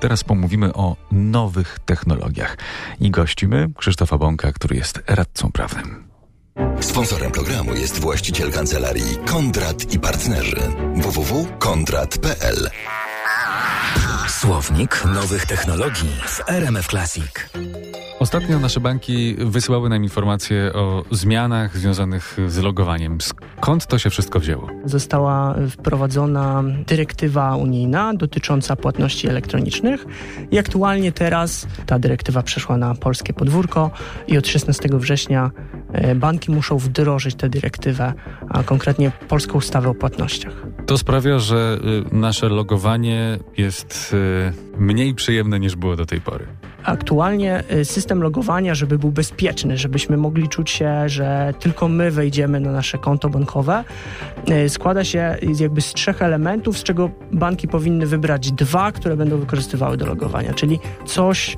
Teraz pomówimy o nowych technologiach. I gościmy Krzysztofa Bąka, który jest radcą prawnym. Sponsorem programu jest właściciel kancelarii Kondrat i Partnerzy www.kondrat.pl Słownik nowych technologii w RMF Classic. Ostatnio nasze banki wysyłały nam informacje o zmianach związanych z logowaniem. Skąd to się wszystko wzięło? Została wprowadzona dyrektywa unijna dotycząca płatności elektronicznych i aktualnie teraz ta dyrektywa przeszła na polskie podwórko i od 16 września e, banki muszą wdrożyć tę dyrektywę, a konkretnie polską ustawę o płatnościach. To sprawia, że y, nasze logowanie jest y, mniej przyjemne niż było do tej pory. Aktualnie y, system logowania, żeby był bezpieczny, żebyśmy mogli czuć się, że tylko my wejdziemy na nasze konto bankowe, składa się jakby z trzech elementów, z czego banki powinny wybrać dwa, które będą wykorzystywały do logowania, czyli coś,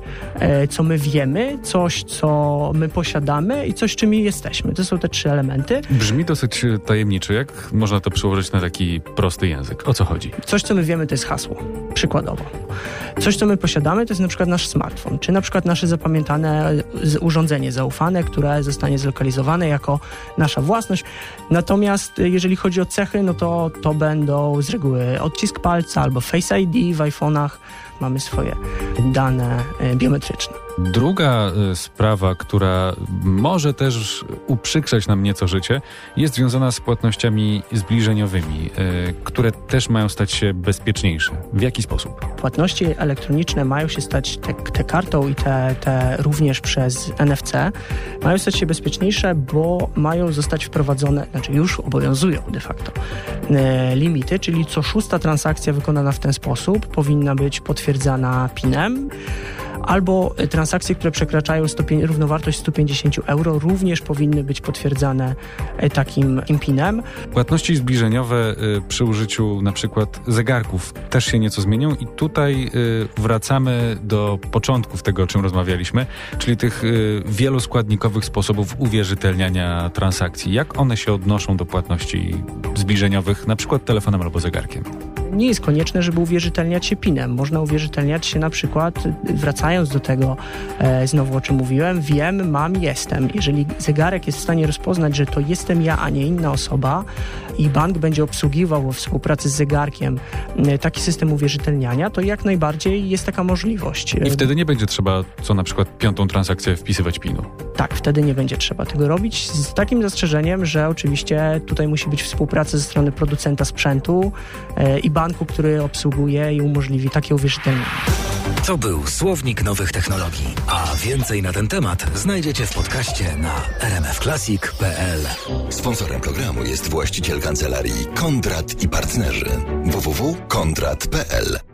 co my wiemy, coś, co my posiadamy i coś, czym jesteśmy. To są te trzy elementy. Brzmi dosyć tajemniczo. Jak można to przełożyć na taki prosty język? O co chodzi? Coś, co my wiemy, to jest hasło. Przykładowo. Coś, co my posiadamy, to jest na przykład nasz smartfon, czy na przykład nasze zapamiętane urządzenie zaufane, które zostanie zlokalizowane jako nasza własność. Natomiast jeżeli chodzi o cechy, no to to będą z reguły odcisk palca albo Face ID w iPhone'ach. Mamy swoje dane e, biometryczne. Druga y, sprawa, która może też uprzykrzać nam nieco życie, jest związana z płatnościami zbliżeniowymi, y, które też mają stać się bezpieczniejsze. W jaki sposób? Płatności elektroniczne mają się stać te, te kartą i te, te również przez NFC, mają stać się bezpieczniejsze, bo mają zostać wprowadzone, znaczy już obowiązują de facto y, limity, czyli co szósta transakcja wykonana w ten sposób powinna być potwierdzana PIN-em albo transakcje, które przekraczają stopień, równowartość 150 euro również powinny być potwierdzane e, takim PIN-em. Płatności zbliżeniowe y, przy użyciu na przykład zegarków też się nieco zmienią i tutaj y, wracamy do początków tego, o czym rozmawialiśmy, czyli tych wieloskładnikowych sposobów uwierzytelniania transakcji. Jak one się odnoszą do płatności zbliżeniowych, na przykład telefonem albo zegarkiem? Nie jest konieczne, żeby uwierzytelniać się PIN-em. Można uwierzytelniać się na przykład, wracając do tego e, znowu o czym mówiłem, wiem, mam, jestem. Jeżeli zegarek jest w stanie rozpoznać, że to jestem ja, a nie inna osoba i bank będzie obsługiwał we współpracy z zegarkiem e, taki system uwierzytelniania, to jak najbardziej jest taka możliwość. I wtedy nie będzie trzeba co na przykład piątą transakcję wpisywać PIN-u. Tak, wtedy nie będzie trzeba tego robić z takim zastrzeżeniem, że oczywiście tutaj musi być współpraca ze strony producenta sprzętu e, i banku banku, który obsługuje i umożliwi takie uwierzytelnienie. To był Słownik Nowych Technologii, a więcej na ten temat znajdziecie w podcaście na rmfclassic.pl. Sponsorem programu jest właściciel kancelarii Kondrat i Partnerzy. www.kondrat.pl